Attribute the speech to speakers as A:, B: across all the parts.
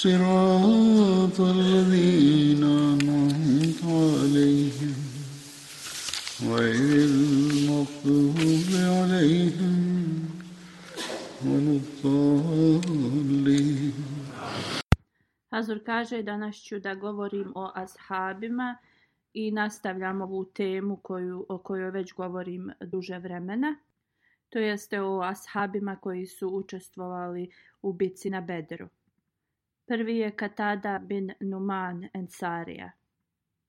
A: صراط الذين أنعمت عليهم غير المغضوب عليهم ولا Azur kaže danas ću da govorim o ashabima i nastavljam ovu temu koju, o kojoj već govorim duže vremena to jeste o ashabima koji su učestvovali u bici na Bedru. Prvi je Katada bin Numan Ensarija.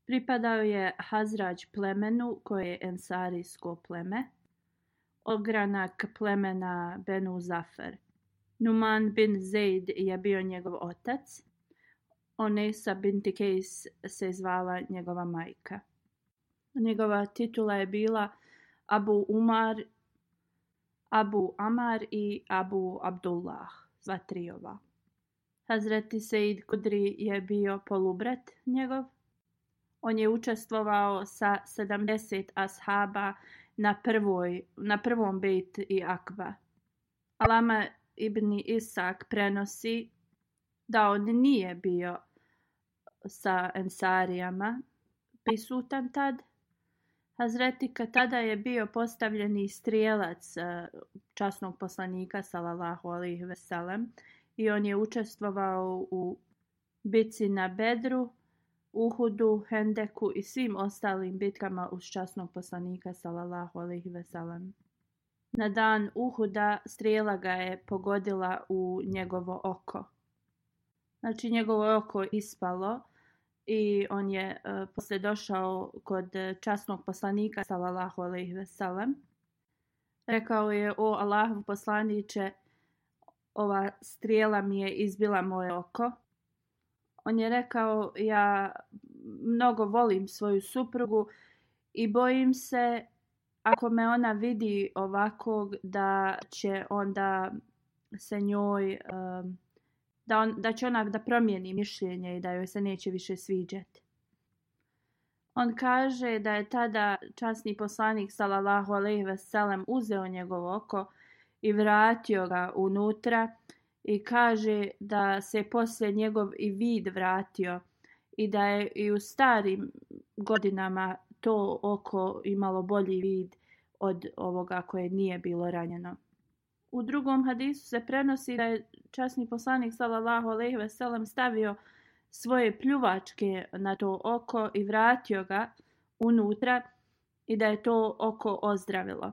A: Pripadao je Hazrađ plemenu koje je Ensarijsko pleme, ogranak plemena Benu Zafer. Numan bin Zaid je bio njegov otac. Onesa binti Kejs se zvala njegova majka. Njegova titula je bila Abu Umar Abu Amar i Abu Abdullah, dva tri ova. Hazreti Said Kudri je bio polubrat njegov. On je učestvovao sa 70 ashaba na, prvoj, na prvom bejt i akba. Alama ibn Isak prenosi da on nije bio sa ensarijama prisutan tad, Hazretika tada je bio postavljeni strijelac eh, časnog poslanika sallallahu alejhi ve sellem i on je učestvovao u bici na Bedru, Uhudu, Hendeku i svim ostalim bitkama uz časnog poslanika sallallahu alejhi ve sellem. Na dan Uhuda strijela ga je pogodila u njegovo oko. Znači njegovo oko ispalo, i on je uh, e, posle došao kod e, časnog poslanika sallallahu alejhi ve sellem rekao je o Allahov poslanice ova strijela mi je izbila moje oko on je rekao ja mnogo volim svoju suprugu i bojim se ako me ona vidi ovakog da će onda se njoj uh, da, on, da će ona da promijeni mišljenje i da joj se neće više sviđati. On kaže da je tada časni poslanik sallallahu alejhi ve sellem uzeo njegovo oko i vratio ga unutra i kaže da se posle njegov i vid vratio i da je i u starim godinama to oko imalo bolji vid od ovoga koje nije bilo ranjeno. U drugom hadisu se prenosi da je časni poslanik sallallahu alejhi ve sellem stavio svoje pljuvačke na to oko i vratio ga unutra i da je to oko ozdravilo.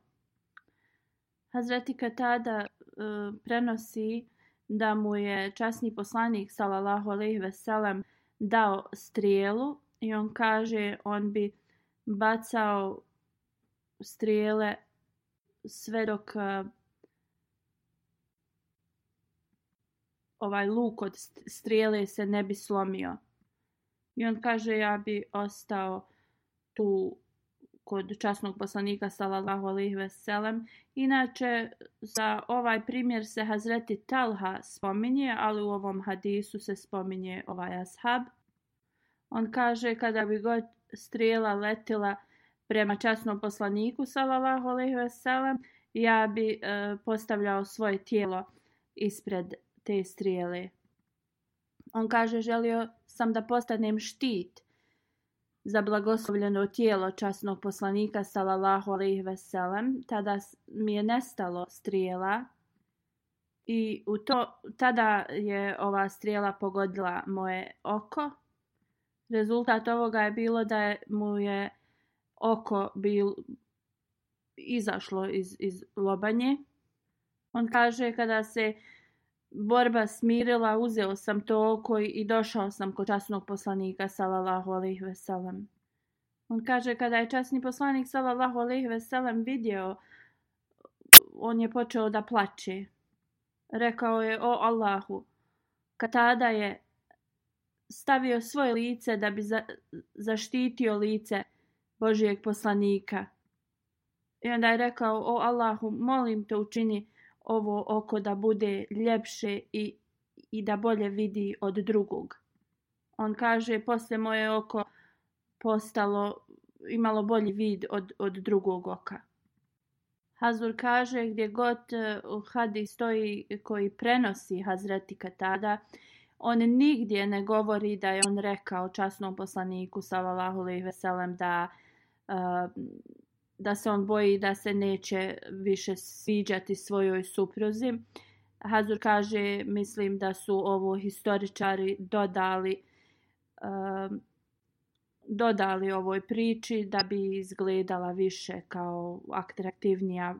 A: Hazreti Katada e, prenosi da mu je časni poslanik sallallahu alejhi ve sellem dao strijelu i on kaže on bi bacao strijele sve dok e, ovaj luk od strijele se ne bi slomio. I on kaže ja bi ostao tu kod časnog poslanika sallallahu alejhi ve sellem. Inače za ovaj primjer se Hazreti Talha spominje, ali u ovom hadisu se spominje ovaj ashab. On kaže kada bi god strijela letila prema časnom poslaniku sallallahu alejhi ve sellem, ja bi e, postavljao svoje tijelo ispred te strijele. On kaže želio sam da postanem štit za blagoslovljeno tijelo časnog poslanika sallallahu alejhi ve sellem tada mi je nestalo strijela i u to tada je ova strijela pogodila moje oko rezultat ovoga je bilo da je, mu je oko bil izašlo iz iz lobanje on kaže kada se uh, borba smirila, uzeo sam toliko i došao sam kod časnog poslanika, salallahu alaihi veselam. On kaže, kada je časni poslanik, salallahu alaihi veselam, vidio, on je počeo da plače. Rekao je, o Allahu, katada je stavio svoje lice da bi za, zaštitio lice Božijeg poslanika. I onda je rekao, o Allahu, molim te učini, ovo oko da bude ljepše i, i da bolje vidi od drugog. On kaže, posle moje oko postalo imalo bolji vid od, od drugog oka. Hazur kaže, gdje god Hadi stoji koji prenosi Hazreti Katada, on nigdje ne govori da je on rekao časnom poslaniku, salalahu ve veselem, da uh, da se on boji da se neće više sviđati svojoj supruzi. Hazur kaže, mislim da su ovo historičari dodali um, dodali ovoj priči da bi izgledala više kao atraktivnija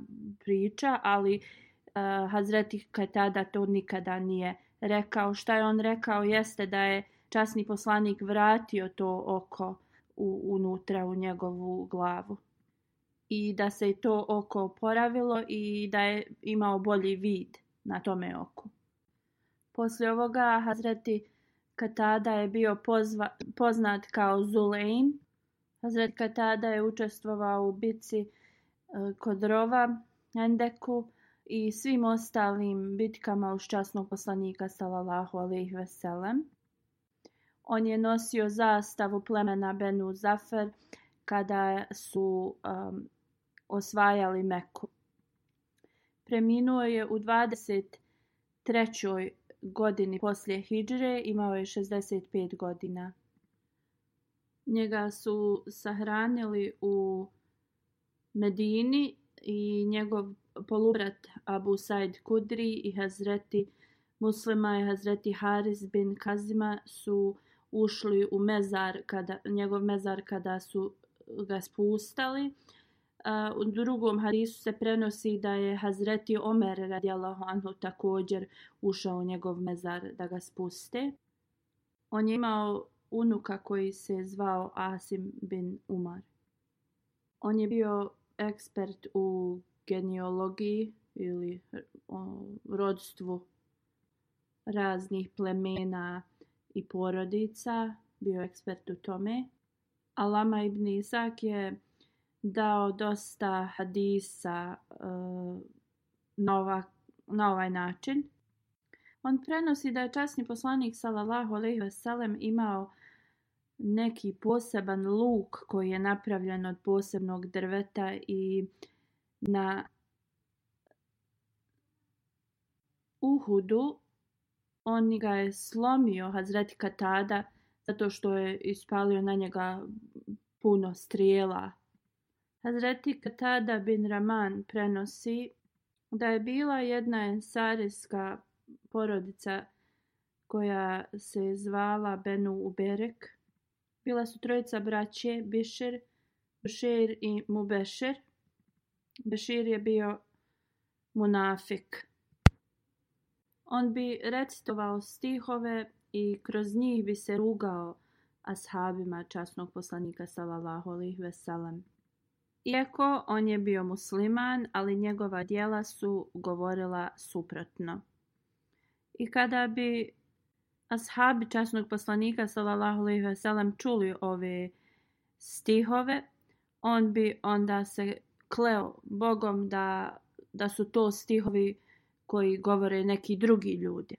A: priča, ali uh, Hazreti Katada to nikada nije rekao. Šta je on rekao jeste da je časni poslanik vratio to oko u, unutra u njegovu glavu i da se je to oko oporavilo i da je imao bolji vid na tome oku. Poslije ovoga Hazreti Katada je bio pozva, poznat kao Zulein. Hazreti Katada je učestvovao u bici e, kod rova Endeku i svim ostalim bitkama uz časnog poslanika Salalahu alaihi veselem. On je nosio zastavu plemena Benu Zafer kada su um, osvajali Meku. Preminuo je u 23. godini poslije Hidžre, imao je 65 godina. Njega su sahranili u Medini i njegov polubrat Abu Said Kudri i Hazreti Muslima i Hazreti Haris bin Kazima su ušli u mezar kada, njegov mezar kada su ga spustali. Uh, u drugom hadisu se prenosi da je Hazreti Omer radijallahu anhu također ušao u njegov mezar da ga spuste. On je imao unuka koji se zvao Asim bin Umar. On je bio ekspert u genealogiji ili o, rodstvu raznih plemena i porodica. Bio ekspert u tome. Alama ibn Isak je dao dosta hadisa uh, na, ova, na ovaj način. On prenosi da je časni poslanik sallallahu alejhi ve sellem imao neki poseban luk koji je napravljen od posebnog drveta i na Uhudu on ga je slomio Hazreti Katada zato što je ispalio na njega puno strijela Hazreti Katada bin Raman prenosi da je bila jedna ensarijska porodica koja se zvala Benu Uberek. Bila su trojica braće Bišer, Bušir i Mubešer. Bešir je bio munafik. On bi recitovao stihove i kroz njih bi se rugao ashabima časnog poslanika sallallahu alejhi ve sellem. Iako on je bio musliman, ali njegova dijela su govorila suprotno. I kada bi ashabi časnog poslanika sallallahu alejhi ve sellem čuli ove stihove, on bi onda se kleo Bogom da, da su to stihovi koji govore neki drugi ljudi.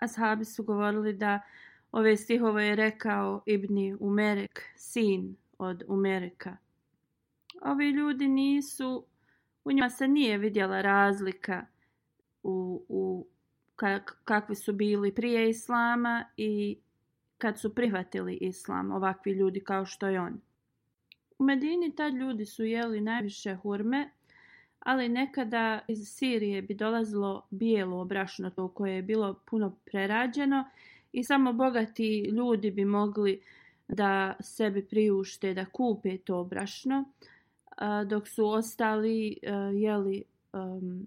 A: Ashabi su govorili da ove stihove je rekao Ibni Umerek, sin od Umereka – ovi ljudi nisu, u njima se nije vidjela razlika u, u kak, kakvi su bili prije islama i kad su prihvatili islam, ovakvi ljudi kao što je on. U Medini tad ljudi su jeli najviše hurme, ali nekada iz Sirije bi dolazilo bijelo brašno to koje je bilo puno prerađeno i samo bogati ljudi bi mogli da sebi priušte da kupe to brašno. Uh, dok su ostali uh, jeli um,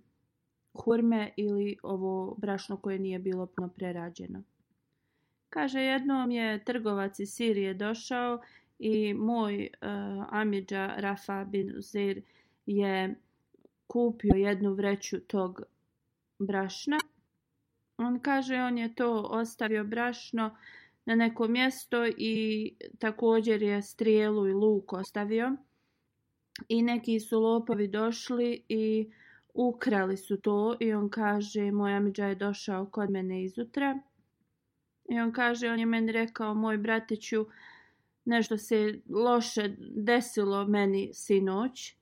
A: hurme ili ovo brašno koje nije bilo puno prerađeno. Kaže, jednom je trgovac iz Sirije došao i moj uh, amidža Rafa bin Uzir je kupio jednu vreću tog brašna. On kaže, on je to ostavio brašno na neko mjesto i također je strijelu i luk ostavio i neki su lopovi došli i ukrali su to i on kaže moj Amidža je došao kod mene izutra i on kaže on je meni rekao moj bratiću nešto se loše desilo meni sinoć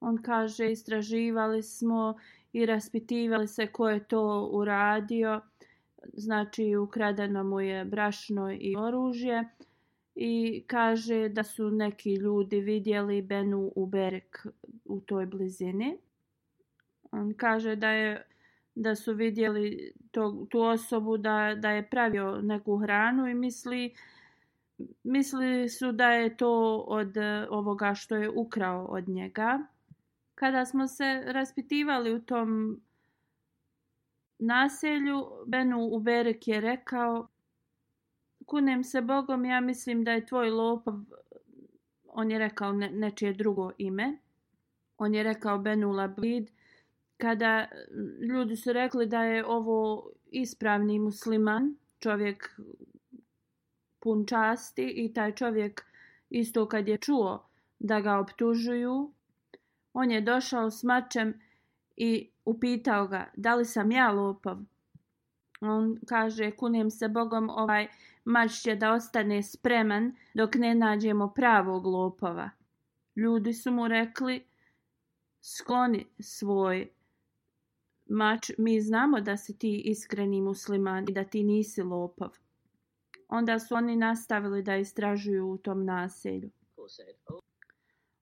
A: on kaže istraživali smo i raspitivali se ko je to uradio znači ukradeno mu je brašno i oružje uh, i kaže da su neki ljudi vidjeli Benu u Berek u toj blizini. On kaže da je da su vidjeli to, tu osobu da, da je pravio neku hranu i misli misli su da je to od ovoga što je ukrao od njega. Kada smo se raspitivali u tom naselju, Benu Uberik je rekao kunem se Bogom, ja mislim da je tvoj lopov, on je rekao ne, nečije drugo ime, on je rekao Benula Blid, kada mm, ljudi su rekli da je ovo ispravni musliman, čovjek pun časti i taj čovjek isto kad je čuo da ga optužuju, on je došao s mačem i upitao ga da li sam ja lopov. On kaže, kunim se Bogom, ovaj, mač će da ostane spreman dok ne nađemo pravog lopova. Ljudi su mu rekli, skloni svoj mač, mi znamo da si ti iskreni musliman i da ti nisi lopov. Onda su oni nastavili da istražuju u tom naselju.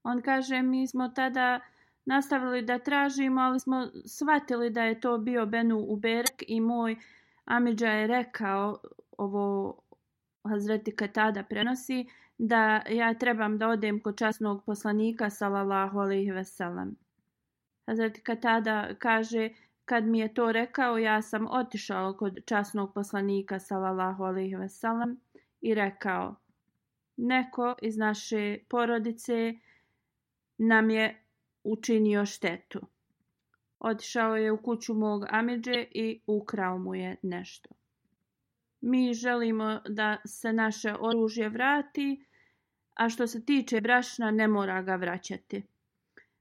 A: On kaže, mi smo tada nastavili da tražimo, ali smo shvatili da je to bio Benu Uberek i moj Amidža je rekao ovo Hazreti Katada prenosi, da ja trebam da odem kod časnog poslanika, salallahu alaihi veselam. Hazreti Katada kaže, kad mi je to rekao, ja sam otišao kod časnog poslanika, salallahu alaihi veselam, i rekao, neko iz naše porodice nam je učinio štetu. Otišao je u kuću mog Amidže i ukrao mu je nešto mi želimo da se naše oružje vrati, a što se tiče brašna ne mora ga vraćati.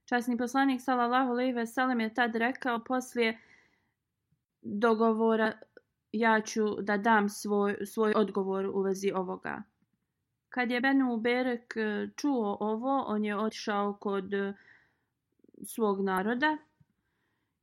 A: Časni poslanik sallallahu alejhi ve sellem je tad rekao poslije dogovora ja ću da dam svoj svoj odgovor u vezi ovoga. Kad je Benu Berek e, čuo ovo, on je otišao kod e, svog naroda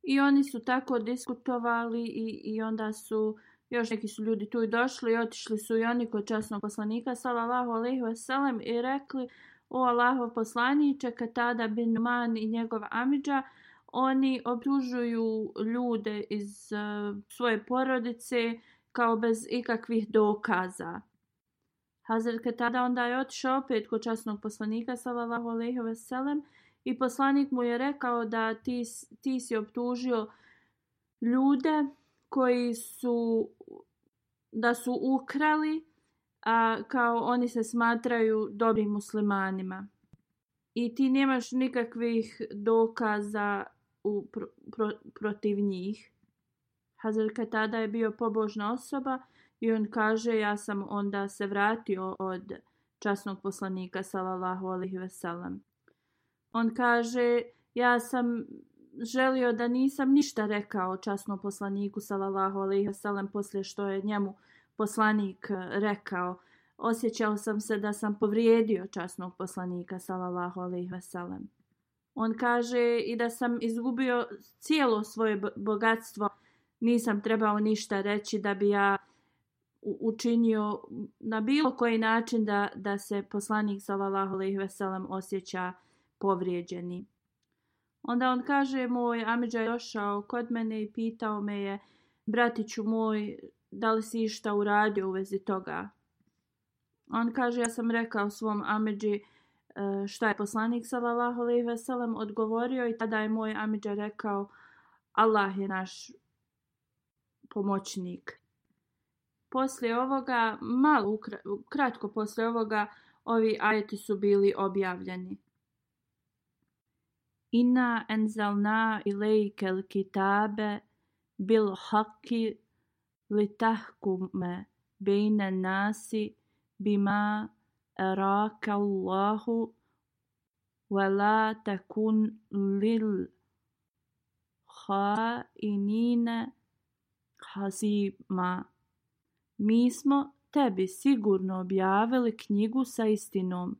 A: i oni su tako diskutovali i, i onda su uh, Još neki su ljudi tu i došli i otišli su i oni kod časnog poslanika sallallahu alejhi ve sellem i rekli: "O Allahov poslanice, Katada bin Man i njegov amidža, oni obtužuju ljude iz uh, svoje porodice kao bez ikakvih dokaza. Hazret Katada onda je otišao opet kod časnog poslanika sallallahu alejhi ve sellem i poslanik mu je rekao da ti ti si optužio ljude koji su da su ukrali, a kao oni se smatraju dobrim muslimanima. I ti nemaš nikakvih dokaza u pro, pro, protiv njih. Hazar Katada je bio pobožna osoba i on kaže ja sam onda se vratio od časnog poslanika sallallahu alejhi ve sellem. On kaže ja sam želio da nisam ništa rekao časnom poslaniku sallallahu alejhi ve sellem posle što je njemu poslanik eh, rekao osjećao sam se da sam povrijedio časnog poslanika sallallahu alejhi ve sellem on kaže i da sam izgubio cijelo svoje bogatstvo nisam trebao ništa reći da bi ja učinio na bilo koji način da da se poslanik sallallahu alejhi ve sellem osjeća povrijeđenim Onda on kaže, moj Amidža je došao kod mene i pitao me je, bratiću moj, da li si išta uradio u vezi toga? On kaže, ja sam rekao svom Amidži e, šta je poslanik sallallahu alejhi ve sellem odgovorio i tada je moj Amidža rekao Allah je naš pomoćnik. Poslije ovoga, malo kratko poslije ovoga, ovi ajeti su bili objavljeni. Inna enzalna ilayka al-kitabe bil haqqi litahkume bayna an-nasi bima araka Allahu wa la takun lil kha'inina hasima Mi smo tebi sigurno objavili knjigu sa istinom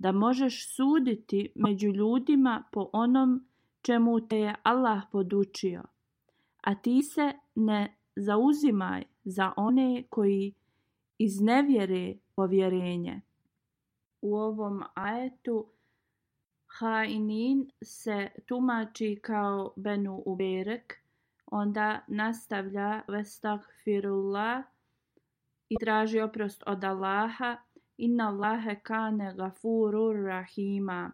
A: da možeš suditi među ljudima po onom čemu te je Allah podučio. A ti se ne zauzimaj za one koji iznevjere povjerenje. U ovom ajetu Hainin se tumači kao Benu Uberek, onda nastavlja Vestak Firullah i traži oprost od Allaha Inna Allahe kane gafurur rahima.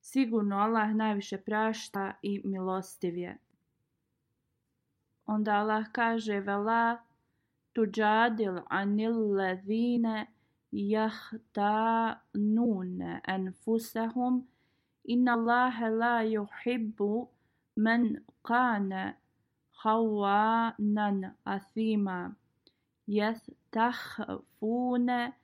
A: Sigurno Allah najviše prašta i milostiv je. Onda Allah kaže vela tuđadil anil ledhine jahtanun enfusehum. Inna Allahe la juhibbu men kane hawanan athima. Jeth tahfune enfusehum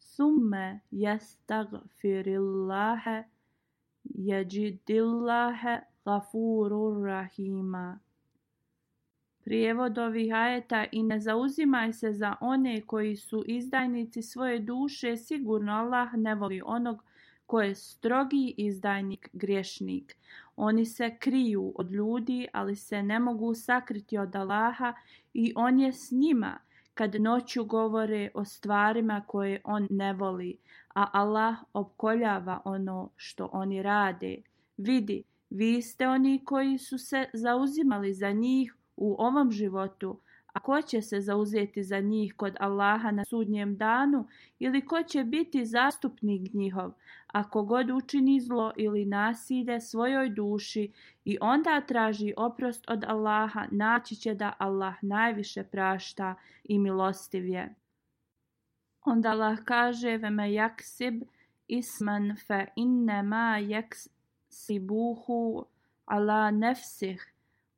A: summe yastagfirillaha yajidillaha gafurur rahima. Prijevod ovih ajeta i ne zauzimaj se za one koji su izdajnici svoje duše, sigurno Allah ne voli onog ko je strogi izdajnik griješnik. Oni se kriju od ljudi, ali se ne mogu sakriti od Allaha i on je s njima kad noću govore o stvarima koje on ne voli, a Allah opkoljava ono što oni rade. Vidi, vi ste oni koji su se zauzimali za njih u ovom životu, a ko će se zauzeti za njih kod Allaha na sudnjem danu ili ko će biti zastupnik njihov, ako god učini zlo ili nasilje svojoj duši i onda traži oprost od Allaha, naći će da Allah najviše prašta i milostiv je. Onda Allah kaže, veme jaksib isman fe innema jaksibuhu ala nefsih,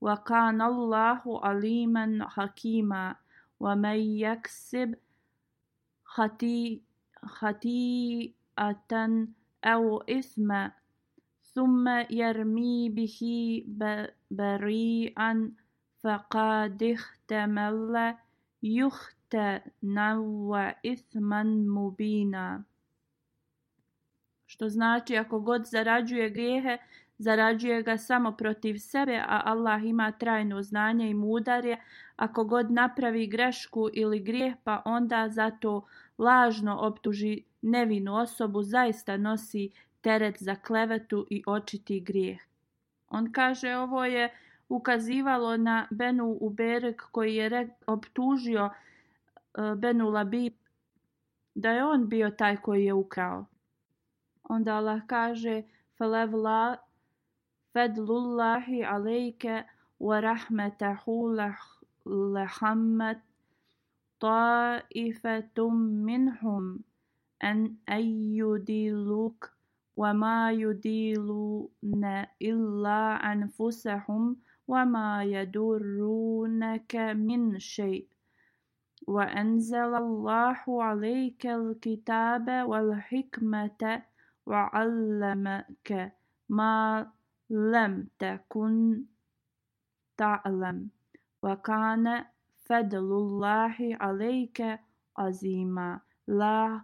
A: وكان الله عليما حكيما ومن يكسب خطي خطيئة أو إثما ثم يرمي به بريئا فقد احتمل يختنو إثما مبينا Što znači ako god zarađuje grijehe, zarađuje ga samo protiv sebe, a Allah ima trajno znanje i mudarje. Ako god napravi grešku ili grijeh, pa onda zato lažno optuži nevinu osobu, zaista nosi teret za klevetu i očiti grijeh. On kaže ovo je ukazivalo na Benu Uberg koji je optužio e, Benu Labi da je on bio taj koji je ukrao. Onda Allah kaže Falev la فضل الله عليك ورحمته لحمت طائفة منهم أن يدلوك وما يدلون إلا أنفسهم وما يدرونك من شيء وأنزل الله عليك الكتاب والحكمة وعلمك ما لم تكن تعلم وكان فضل الله عليك عظيما لا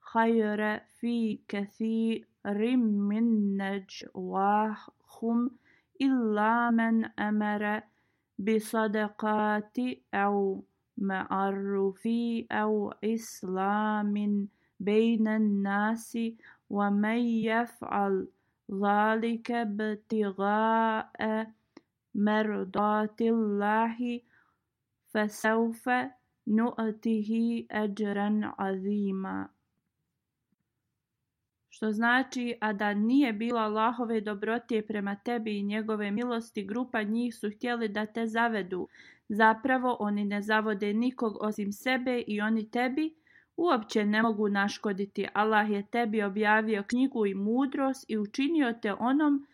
A: خير في كثير من نجواهم إلا من أمر بصدقات أو معروف أو إسلام بين الناس ومن يفعل zalike btigae merdatillahi fasaufa nu'tihi ajran azima što znači a da nije bilo Allahove dobrotije prema tebi i njegove milosti grupa njih su htjeli da te zavedu zapravo oni ne zavode nikog osim sebe i oni tebi uopće ne mogu naškoditi. Allah je tebi objavio knjigu i mudrost i učinio te onom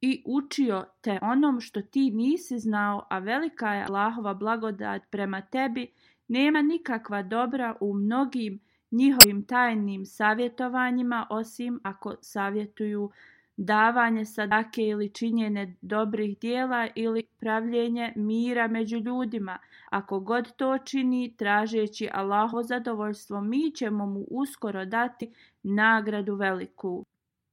A: i učio te onom što ti nisi znao, a velika je Allahova blagodat prema tebi, nema nikakva dobra u mnogim njihovim tajnim savjetovanjima osim ako savjetuju Allah davanje sadake ili činjenje dobrih dijela ili pravljenje mira među ljudima. Ako god to čini, tražeći Allaho zadovoljstvo, mi ćemo mu uskoro dati nagradu veliku.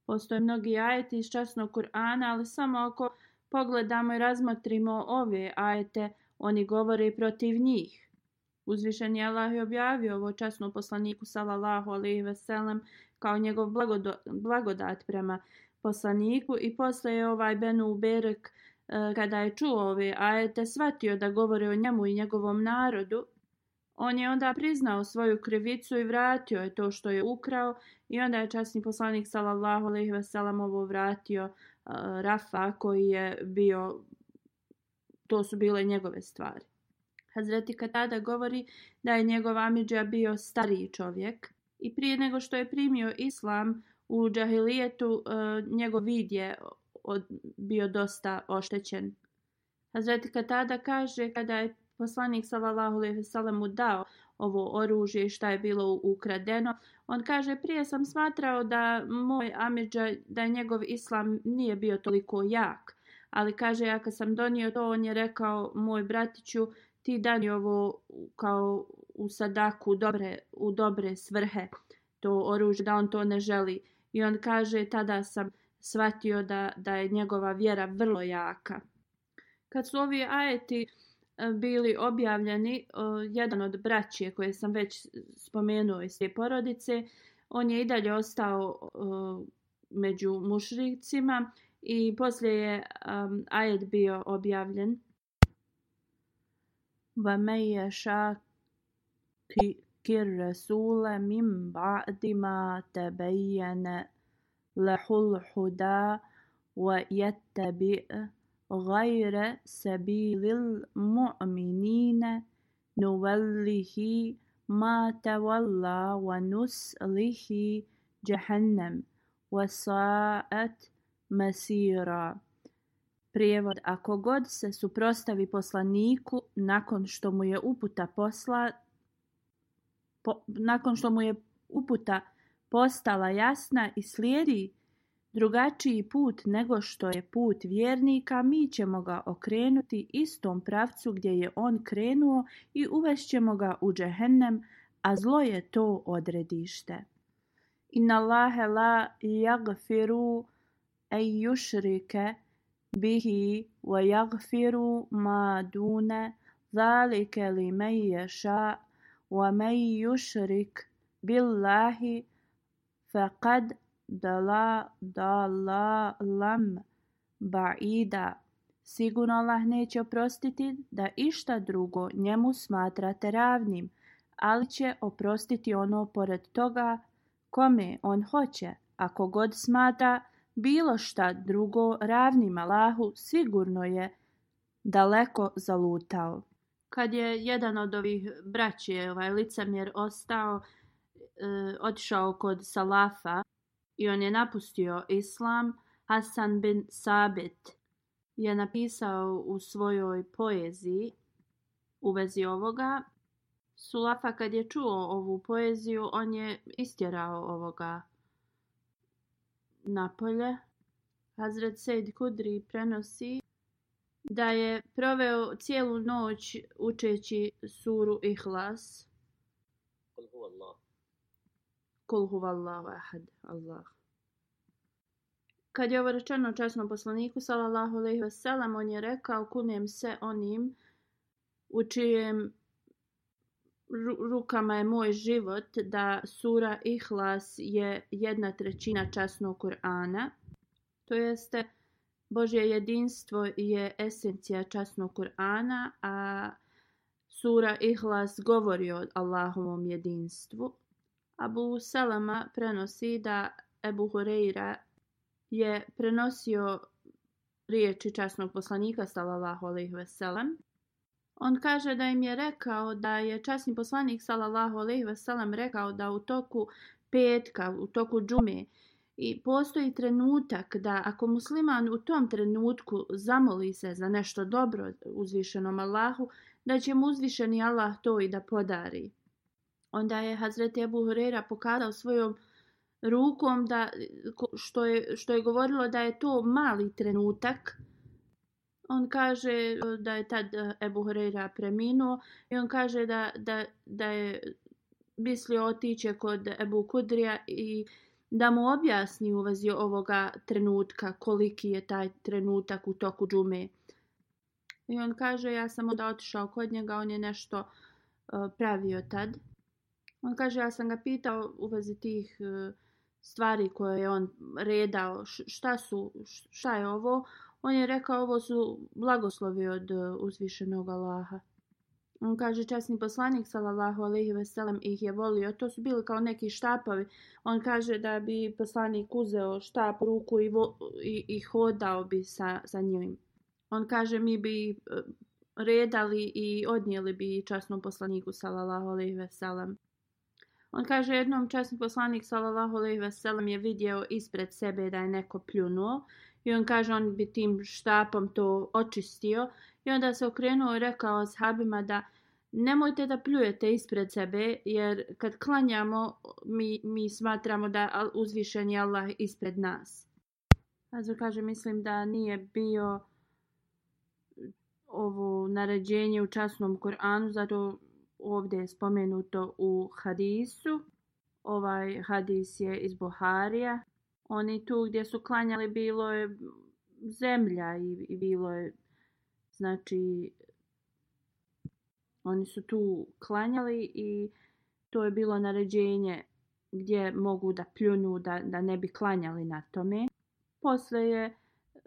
A: Postoje mnogi ajeti iz časnog Kur'ana, ali samo ako pogledamo i razmotrimo ove ajete, oni govore protiv njih. Uzvišen je Allah i objavio ovo časnu poslaniku sallallahu alaihi veselem kao njegov blagodat prema poslaniku i posle je ovaj Benu Berek e, kada je čuo ove ajete svatio da govore o njemu i njegovom narodu. On je onda priznao svoju krivicu i vratio je to što je ukrao i onda je časni poslanik sallallahu alejhi ve sellem ovo vratio uh, Rafa koji je bio to su bile njegove stvari. Hazreti Katada govori da je njegov amidža bio stariji čovjek i prije nego što je primio islam uh, u džahilijetu uh, njegov vid je od, bio dosta oštećen. Hazreti Katada kaže kada je poslanik sallallahu alejhi ve sellem dao ovo oružje šta je bilo ukradeno on kaže prije sam smatrao da moj amidža da je njegov islam nije bio toliko jak ali kaže ja kad sam donio to on je rekao moj bratiću ti dani ovo kao u sadaku dobre u dobre svrhe to oružje da on to ne želi uh, I on kaže, tada sam shvatio da, da je njegova vjera vrlo jaka. Kad su ovi ajeti e, bili objavljeni, e, jedan od braće koje sam već spomenuo iz te porodice, on je i dalje ostao e, među mušricima i poslije je ajet bio objavljen. Vamej je šak ذكر رسول من بعد ما تبين له الحدى ويتبع غير سبيل المؤمنين نوله ما تولى ونسله جهنم وساءت مسيرا Prijevod, ako god se suprostavi poslaniku nakon što mu je uputa poslat, po, nakon što mu je uputa postala jasna i slijedi drugačiji put nego što je put vjernika, mi ćemo ga okrenuti istom pravcu gdje je on krenuo i uvešćemo ga u džehennem, a zlo je to odredište. Inna Allahe la yagfiru ej yushrike bihi wa yagfiru ma dune zalike li meje ša' ومن يشرك بالله فقد ضل ضلا لم بعيدا Sigurno Allah neće oprostiti da išta drugo njemu smatrate ravnim, ali će oprostiti ono pored toga kome on hoće. Ako god smata bilo šta drugo ravnim Allahu, sigurno je daleko zalutao kad je jedan od ovih braće, ovaj licemjer, ostao, e, otišao kod Salafa i on je napustio islam, Hasan bin Sabit je napisao u svojoj poeziji u vezi ovoga. Sulafa kad je čuo ovu poeziju, on je istjerao ovoga napolje. Hazret Sejd Kudri prenosi da je proveo cijelu noć učeći suru Ihlas. Kul huva Allah. Kul huva Allah, ahad, Allah. Kad je ovo rečeno časnom poslaniku, salallahu alaihi wasalam, on je rekao, kunem se onim u čijem rukama je moj život, da sura Ihlas je jedna trećina časnog Kur'ana. To jeste, Božje jedinstvo je esencija časnog Kur'ana, a sura Ihlas govori o Allahovom jedinstvu. Abu Salama prenosi da Ebu Hureyra je prenosio riječi časnog poslanika sallallahu alejhi ve sellem. On kaže da im je rekao da je časni poslanik sallallahu alejhi ve sellem rekao da u toku petka, u toku džume, I postoji trenutak da ako musliman u tom trenutku zamoli se za nešto dobro uzvišenom Allahu, da će mu uzvišeni Allah to i da podari. Onda je Hazreti Abu Huraira pokadao svojom rukom da, što, je, što je govorilo da je to mali trenutak. On kaže da je tad Ebu eh, Horeira preminuo i on kaže da, da, da je mislio otiće kod Ebu Kudrija i da mu objasni u vezi ovoga trenutka koliki je taj trenutak u toku džume. I on kaže ja sam onda otišao kod njega, on je nešto e, pravio tad. On kaže ja sam ga pitao u vezi tih e, stvari koje je on redao, šta su, šta je ovo. On je rekao ovo su blagoslovi od e, uzvišenog Allaha. On kaže, časni poslanik, salallahu alaihi veselem, ih je volio. To su bili kao neki štapovi. On kaže da bi poslanik uzeo štap ruku i, vo, i, i hodao bi sa, sa njim. On kaže, mi bi e, redali i odnijeli bi časnom poslaniku, salallahu alaihi veselem. On kaže, jednom časni poslanik, salallahu alaihi veselem, je vidio ispred sebe da je neko pljunuo. I on kaže on bi tim štapom to očistio. I onda se okrenuo i rekao sahabima da nemojte da pljujete ispred sebe jer kad klanjamo mi, mi smatramo da uzvišen je Allah ispred nas. Azur kaže mislim da nije bio ovo naređenje u časnom Koranu zato ovdje je spomenuto u hadisu. Ovaj hadis je iz Buharija oni tu gdje su klanjali bilo je zemlja i, i bilo je znači oni su tu klanjali i to je bilo naređenje gdje mogu da pljunu da, da ne bi klanjali na tome. Posle je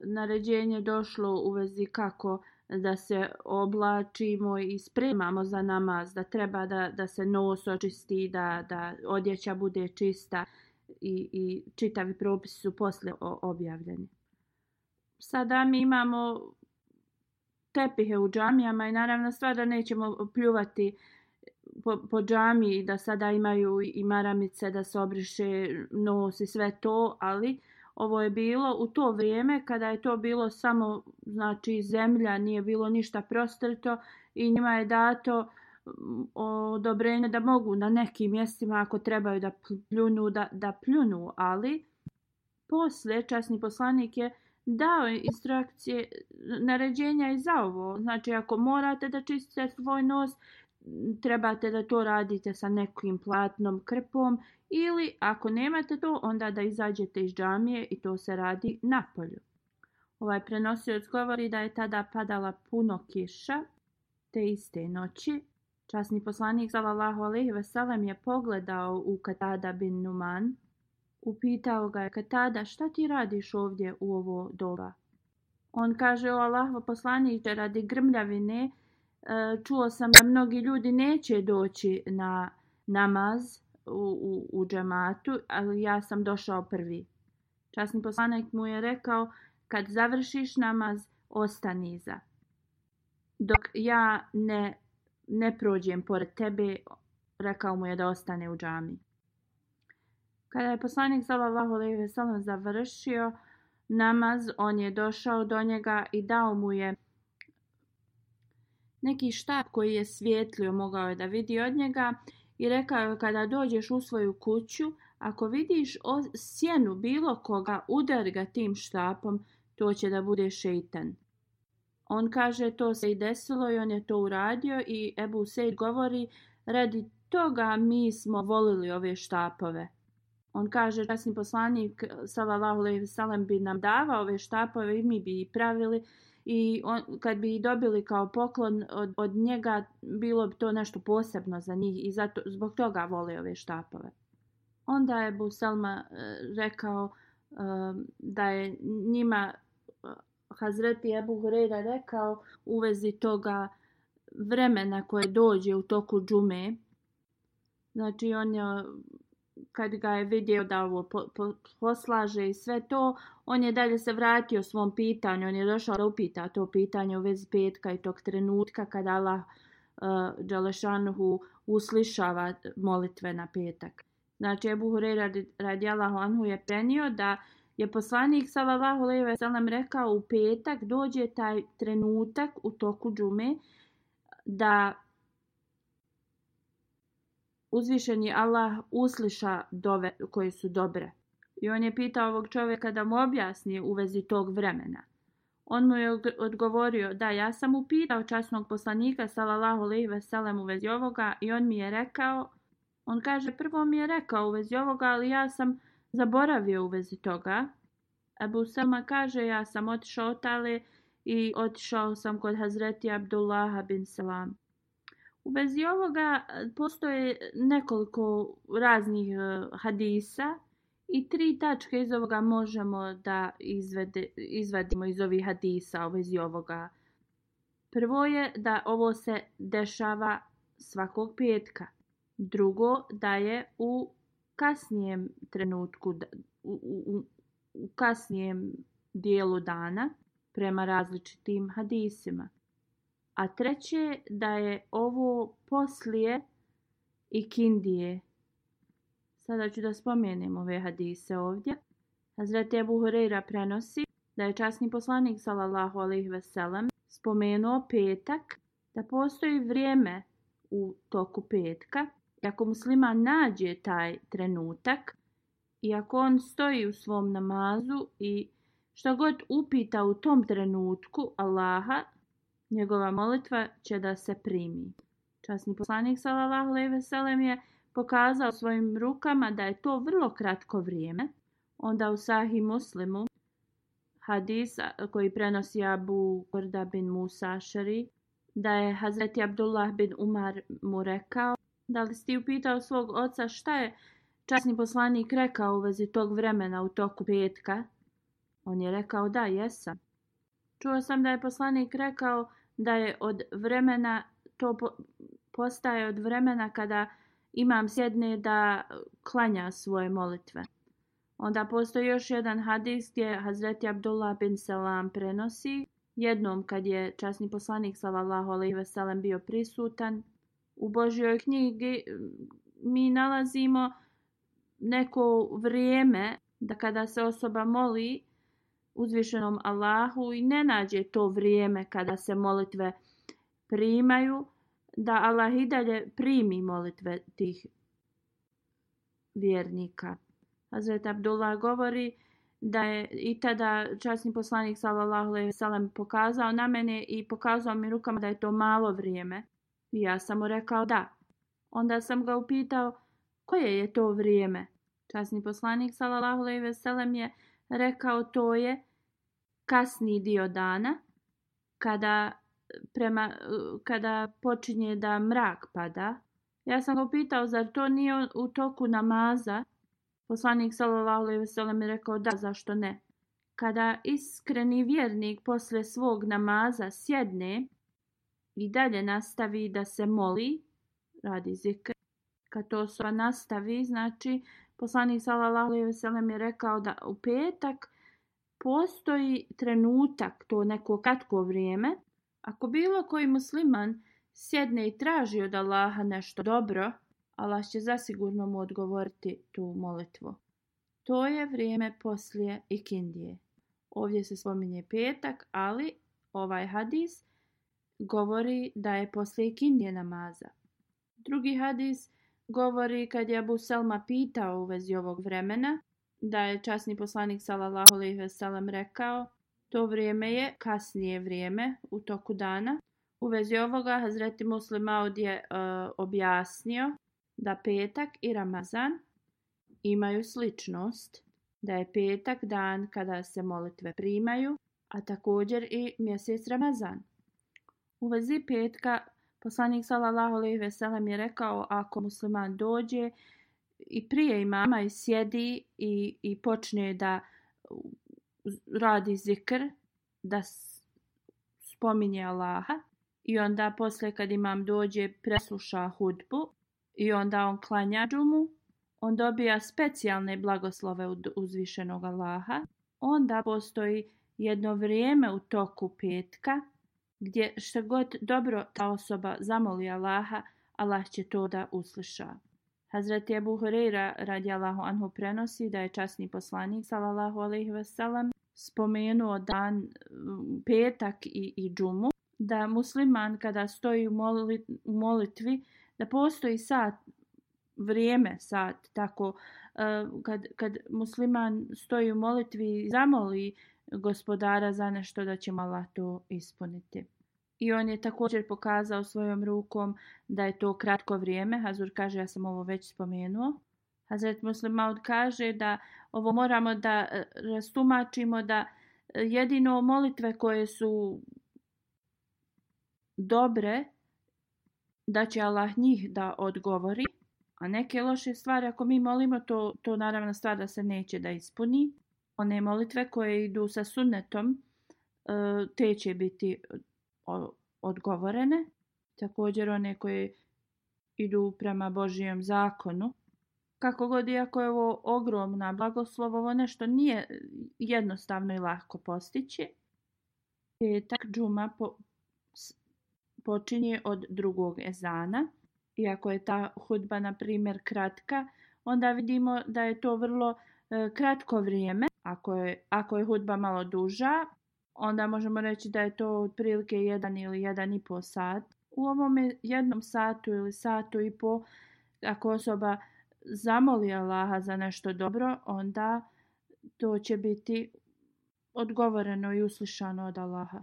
A: naređenje došlo u vezi kako da se oblačimo i spremamo za namaz, da treba da, da se nos očisti, da, da odjeća bude čista. Uh, i, i čitavi propisi su posle objavljeni. Sada mi imamo tepihe u džamijama i naravno sva da nećemo pljuvati po, po džami da sada imaju i maramice da se obriše nos i sve to, ali ovo je bilo u to vrijeme kada je to bilo samo znači zemlja, nije bilo ništa prostrto i njima je dato uh, odobrenje da mogu na nekim mjestima ako trebaju da pljunu, da, da pljunu, ali posle časni poslanik je dao instrukcije, naređenja i za ovo. Znači ako morate da čistite svoj nos, trebate da to radite sa nekim platnom krpom ili ako nemate to, onda da izađete iz džamije i to se radi na polju. Ovaj prenosioc govori da je tada padala puno kiša te iste noći Časni poslanik sallallahu alejhi ve sellem je pogledao u Katada bin Numan, upitao ga je: "Katada, šta ti radiš ovdje u ovo doba?" On kaže: "O Allahov poslanice, radi grmljavine, e, čuo sam da mnogi ljudi neće doći na namaz u, u, u džamatu, ali ja sam došao prvi. Časni poslanik mu je rekao, kad završiš namaz, ostani iza. Dok ja ne ne prođem pored tebe, rekao mu je da ostane u džami. Kada je poslanik sallallahu alejhi ve sellem završio namaz, on je došao do njega i dao mu je neki štap koji je svijetlio, mogao je da vidi od njega i rekao je kada dođeš u svoju kuću, ako vidiš sjenu bilo koga, udar ga tim štapom, to će da bude šeitan. On kaže to se i desilo i on je to uradio i Ebu Sejd govori radi toga mi smo volili ove štapove. On kaže da sin poslanik sallallahu alejhi ve sellem bi nam davao ove štapove i mi bi ih pravili i on, kad bi ih dobili kao poklon od, od njega bilo bi to nešto posebno za njih i zato zbog toga vole ove štapove. Onda je Buselma e, rekao e, da je njima Hazreti Ebu Hureyre rekao u vezi toga vremena koje dođe u toku džume. Znači on je, kad ga je vidio da ovo po, po, poslaže i sve to, on je dalje se vratio svom pitanju. On je došao da upita to pitanje u vezi petka i tog trenutka kada Allah uh, eh, Đalešanuhu uslišava molitve na petak. Znači Ebu Hureyre radi, radi Allahu Anhu je penio da uh, je poslanik sallallahu alejhi ve sellem rekao u petak dođe taj trenutak u toku džume da uzvišeni Allah usliša dove koje su dobre. I on je pitao ovog čovjeka da mu objasni u vezi tog vremena. On mu je odgovorio da ja sam upitao časnog poslanika sallallahu alejhi ve sellem u vezi ovoga i on mi je rekao On kaže, prvo mi je rekao u vezi ovoga, ali ja sam zaboravio u vezi toga. Abu Selma kaže ja sam otišao od Tale i otišao sam kod Hazreti Abdullaha bin Salam. U vezi ovoga postoje nekoliko raznih e, hadisa i tri tačke iz ovoga možemo da izvede, izvadimo iz ovih hadisa u vezi ovoga. Prvo je da ovo se dešava svakog petka. Drugo, da je u kasnijem trenutku, u, u, u kasnijem dijelu dana prema različitim hadisima. A treće da je ovo poslije ikindije. Sada ću da spomenem ove hadise ovdje. Hazreti Ebu Hureyra prenosi da je časni poslanik sallallahu alaihi veselam spomenuo petak da postoji vrijeme u toku petka ako muslima nađe taj trenutak i ako on stoji u svom namazu i što god upita u tom trenutku Allaha, njegova molitva će da se primi. Časni poslanik sallallahu alejhi ve sellem je pokazao svojim rukama da je to vrlo kratko vrijeme. Onda u Sahih Muslimu hadis koji prenosi Abu Korda bin Musa Šari, da je Hazreti Abdullah bin Umar mu rekao Da li si ti upitao svog oca šta je časni poslanik rekao u vezi tog vremena u toku petka? On je rekao da, jesam. Čuo sam da je poslanik rekao da je od vremena, to po, postaje od vremena kada imam sjedne da klanja svoje molitve. Onda postoji još jedan hadis gdje Hazreti Abdullah bin Salam prenosi. Jednom kad je časni poslanik sallallahu alejhi ve sellem bio prisutan, u Božjoj knjigi mi nalazimo neko vrijeme da kada se osoba moli uzvišenom Allahu i ne nađe to vrijeme kada se molitve primaju, da Allah i dalje primi molitve tih vjernika. Hazret Abdullah govori da je i tada časni poslanik sallallahu alejhi ve sellem pokazao na mene i pokazao mi rukama da je to malo vrijeme I ja sam mu rekao da. Onda sam ga upitao koje je to vrijeme. Časni poslanik sallallahu alejhi ve sellem je rekao to je kasni dio dana kada prema kada počinje da mrak pada. Ja sam ga upitao zar to nije u toku namaza. Poslanik sallallahu alejhi ve sellem je rekao da zašto ne. Kada iskreni vjernik posle svog namaza sjedne i dalje nastavi da se moli, radi zikr. Kad to osoba nastavi, znači poslanik sallallahu alejhi ve sellem je rekao da u petak postoji trenutak, to neko kratko vrijeme, ako bilo koji musliman sjedne i traži od Allaha nešto dobro, Allah će zasigurno mu odgovoriti tu molitvu. To je vrijeme poslije ikindije. Ovdje se spominje petak, ali ovaj hadis je govori da je poslije kindje namaza. Drugi hadis govori kad je Abu Selma pitao u vezi ovog vremena da je časni poslanik sallallahu alejhi ve sellem rekao to vrijeme je kasnije vrijeme u toku dana. U vezi ovoga Hazreti Muslim Audi je uh, objasnio da petak i Ramazan imaju sličnost da je petak dan kada se molitve primaju, a također i mjesec Ramazan. U vezi petka, poslanik sallallahu alejhi ve sellem je rekao ako musliman dođe i prije imama i sjedi i, i počne da radi zikr, da spominje Allaha i onda posle kad imam dođe presluša hudbu i onda on klanja džumu, on dobija specijalne blagoslove od uzvišenog Allaha. Onda postoji jedno vrijeme u toku petka gdje šta god dobro ta osoba zamoli Allaha, Allah će to da usliša. Hazreti Abu Huraira radi Allahu Anhu prenosi da je časni poslanik sallallahu alaihi wasallam spomenuo dan mm, petak i, i džumu da musliman kada stoji u, moli, u molitvi da postoji sat vrijeme sat tako uh, kad, kad musliman stoji u molitvi zamoli uh, gospodara za nešto da će mala to ispuniti. I on je također pokazao svojom rukom da je to kratko vrijeme. Hazur kaže, ja sam ovo već spomenuo. Hazret Muslim Maud kaže da ovo moramo da e, rastumačimo da e, jedino molitve koje su dobre, da će Allah njih da odgovori. A neke loše stvari, ako mi molimo, to, to naravno stvar da se neće da ispuni one molitve koje idu sa sunnetom, e, te će biti e, odgovorene. Također one koje idu prema Božijem zakonu. Kako god iako je ovo ogromna blagoslovovo nešto nije jednostavno i lako postići. Petak džuma po, s, počinje od drugog ezana. Iako je ta hudba, na primjer, kratka, onda vidimo da je to vrlo e, kratko vrijeme Ako je, ako je hudba malo duža, onda možemo reći da je to otprilike jedan ili jedan i pol sat. U ovom jednom satu ili satu i pol, ako osoba zamoli Allaha za nešto dobro, onda to će biti odgovoreno i uslišano od Allaha.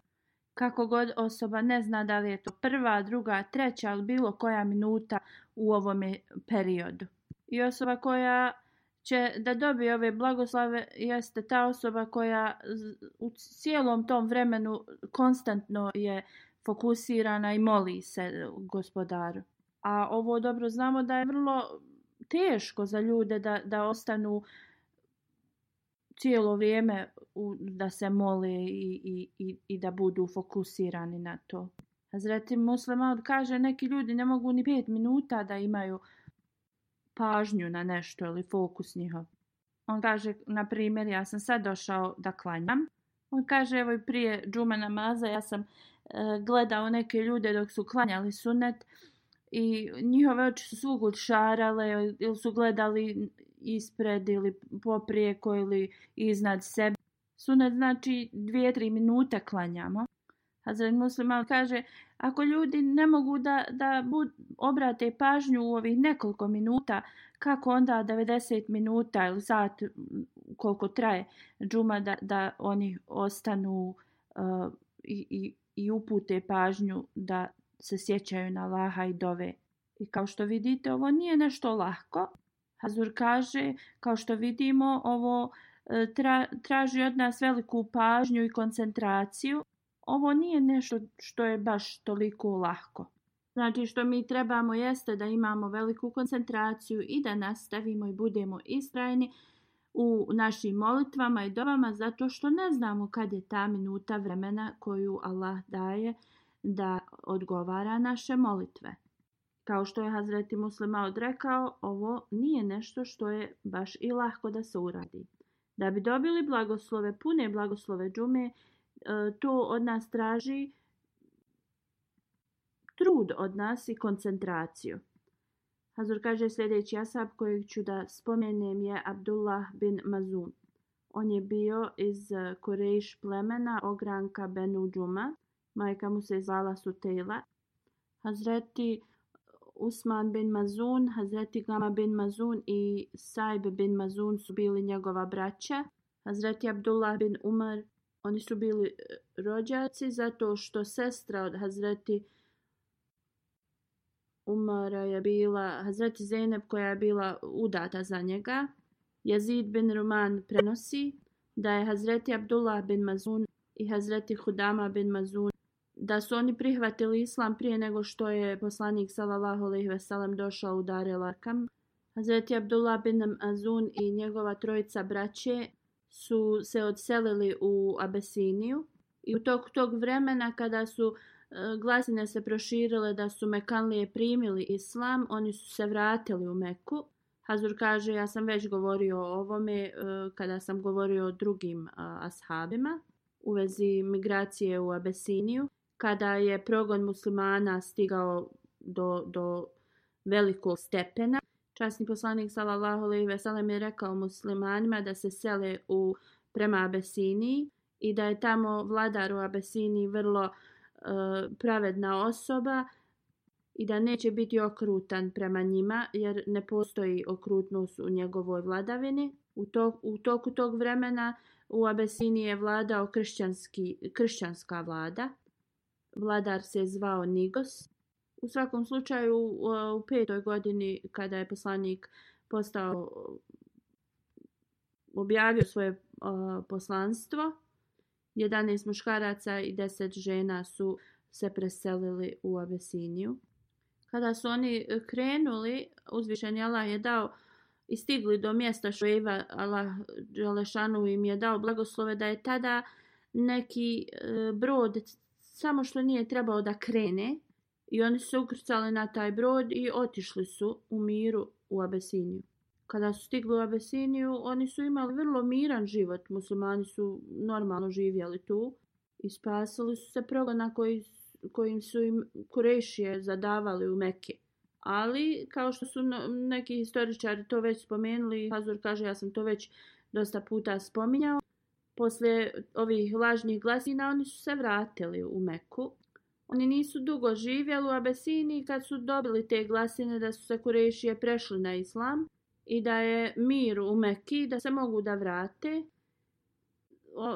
A: Kako god osoba ne zna da li je to prva, druga, treća ili bilo koja minuta u ovom periodu. I osoba koja će da dobije ove blagoslave jeste ta osoba koja u cijelom tom vremenu konstantno je fokusirana i moli se gospodaru. A ovo dobro znamo da je vrlo teško za ljude da, da ostanu cijelo vrijeme u, da se mole i, i, i, i da budu fokusirani na to. Hazreti Muslimaud kaže neki ljudi ne mogu ni pet minuta da imaju uh, pažnju na nešto ili fokus njihov. On kaže, na primjer, ja sam sad došao da klanjam. On kaže, evo i prije džuma namaza, ja sam e, gledao neke ljude dok su klanjali sunet i njihove oči su svugu šarale ili su gledali ispred ili poprijeko ili iznad sebe. Sunet znači dvije, tri minute klanjamo. Hazret Muslim Al kaže, ako ljudi ne mogu da, da bud, obrate pažnju u ovih nekoliko minuta, kako onda 90 minuta ili sat koliko traje džuma da, da oni ostanu uh, i, i, i upute pažnju da se sjećaju na Laha i Dove. I kao što vidite, ovo nije nešto lahko. Hazur kaže, kao što vidimo, ovo uh, tra, traži od nas veliku pažnju i koncentraciju ovo nije nešto što je baš toliko lahko. Znači što mi trebamo jeste da imamo veliku koncentraciju i da nastavimo i budemo istrajni u našim molitvama i dobama zato što ne znamo kad je ta minuta vremena koju Allah daje da odgovara naše molitve. Kao što je Hazreti Muslima odrekao, ovo nije nešto što je baš i lahko da se uradi. Da bi dobili blagoslove, pune blagoslove džume, E, to od nas traži trud od nas i koncentraciju. Hazur kaže sljedeći asab kojeg ću da spomenem je Abdullah bin Mazum. On je bio iz Korejiš plemena ogranka Benu Džuma. Majka mu se zvala Sutela. Hazreti Usman bin Mazun, Hazreti Gama bin Mazun i Saib bin Mazun su bili njegova braća. Hazreti Abdullah bin Umar oni su bili e, rođaci zato što sestra od Hazreti Umara je bila, Hazreti Zeynep koja je bila udata za njega. Jazid bin Roman prenosi da je Hazreti Abdullah bin Mazun i Hazreti Hudama bin Mazun da su oni prihvatili islam prije nego što je poslanik sallallahu alejhi ve sellem došao u Dar el Hazreti Abdullah bin Azun i njegova trojica braće su se odselili u Abesiniju i u toku tog vremena kada su e, glasine se proširile da su Mekanlije primili islam, oni su se vratili u Meku. Hazur kaže, ja sam već govorio o ovome e, kada sam govorio o drugim e, ashabima u vezi migracije u Abesiniju. Kada je progon muslimana stigao do, do velikog stepena, Časni poslanik sallallahu alejhi ve sellem je rekao muslimanima da se sele u prema Abesini i da je tamo vladar u Abesini vrlo e, pravedna osoba i da neće biti okrutan prema njima jer ne postoji okrutnost u njegovoj vladavini. U, to, u toku tog vremena u Abesini je vladao kršćanski, kršćanska vlada. Vladar se zvao Nigos U svakom slučaju, u petoj godini kada je poslanik postao, objavio svoje poslanstvo, 11 muškaraca i 10 žena su se preselili u Abesiniju. Kada su oni krenuli, uzvišen Allah je dao i stigli do mjesta Šueva, Allah Jalešanu im je dao blagoslove da je tada neki e, brod samo što nije trebao da krene, i oni se ukrcali na taj brod i otišli su u miru u Abesiniju. Kada su stigli u Abesiniju, oni su imali vrlo miran život. Muslimani su normalno živjeli tu i spasili su se progona koji, kojim su im kurešije zadavali u Mekke. Ali, kao što su neki historičari to već spomenuli, Hazur kaže, ja sam to već dosta puta spominjao, poslije ovih lažnih glasina oni su se vratili u Meku Oni nisu dugo živjeli u Abesini kad su dobili te glasine da su se Kurešije prešli na islam i da je mir u Mekki da se mogu da vrate.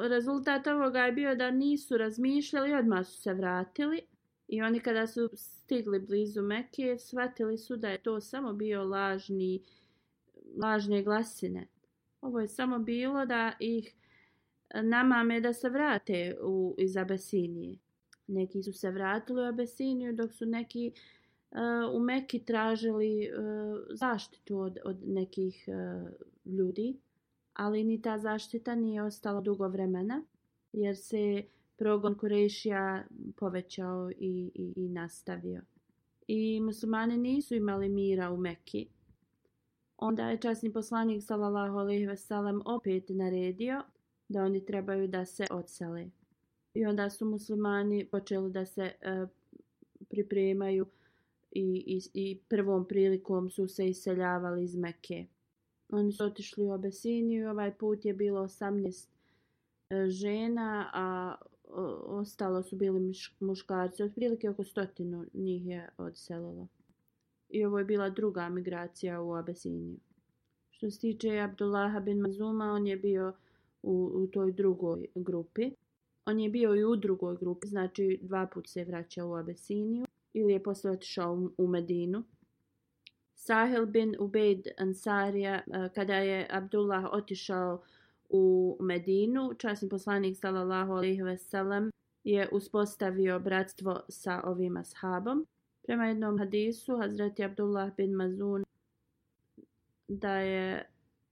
A: Rezultat ovoga je bio da nisu razmišljali i odmah su se vratili. I oni kada su stigli blizu Mekke, shvatili su da je to samo bio lažni, lažne glasine. Ovo je samo bilo da ih namame da se vrate u Izabesinije. Neki su se vratili u Abesiniju dok su neki uh, u Meki tražili uh, zaštitu od, od nekih uh, ljudi, ali ni ta zaštita nije ostala dugo vremena jer se progon Kurešija povećao i, i, i nastavio. I muslimani nisu imali mira u Meki. Onda je časni poslanik sallallahu alejhi ve sellem opet naredio da oni trebaju da se odsele i onda su muslimani počeli da se e, pripremaju i, i, i prvom prilikom su se iseljavali iz Mekke. Oni su otišli u Abesiniju, ovaj put je bilo 18 e, žena, a o, ostalo su bili miš, muškarci, otprilike oko stotinu njih je odselilo. I ovo je bila druga migracija u Abesiniju. Što se tiče Abdullaha bin Mazuma, on je bio u, u toj drugoj grupi. On je bio i u drugoj grupi, znači dva put se vraća u Abesiniju ili je posle otišao u Medinu. Sahel bin Ubejd Ansarija, eh, kada je Abdullah otišao u Medinu, časni poslanik sallallahu alaihi ve sellem je uspostavio bratstvo sa ovim ashabom. Prema jednom hadisu, Hazreti Abdullah bin Mazun da je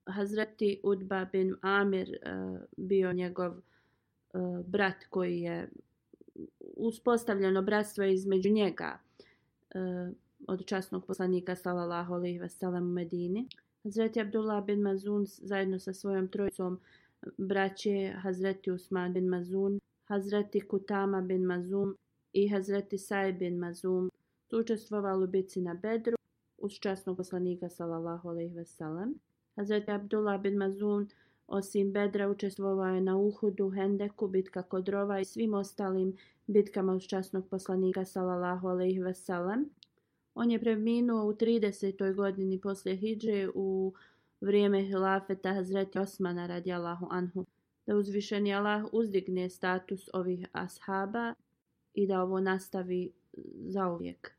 A: Hazreti Udba bin Amir uh, bio njegov uh, E, brat koji je uspostavljeno bratstvo između njega e, od časnog poslanika sallallahu alejhi ve sellem u Medini Hazreti Abdullah bin Mazun zajedno sa svojom trojicom braće Hazreti Usman bin Mazun Hazreti Kutama bin Mazum i Hazreti Saj bin Mazum su učestvovali u bici na Bedru uz časnog poslanika sallallahu alejhi ve sellem Hazreti Abdullah bin Mazun Osim Bedra učestvovao je na Uhudu, Hendeku, bitka kod Rova i svim ostalim bitkama uz časnog poslanika sallallahu alejhi ve sellem. On je preminuo u 30. godini poslije Hidže u vrijeme hilafeta Hazreti Osmana radijallahu anhu. Da uzvišeni Allah uzdigne status ovih ashaba i da ovo nastavi zauvijek. uvijek.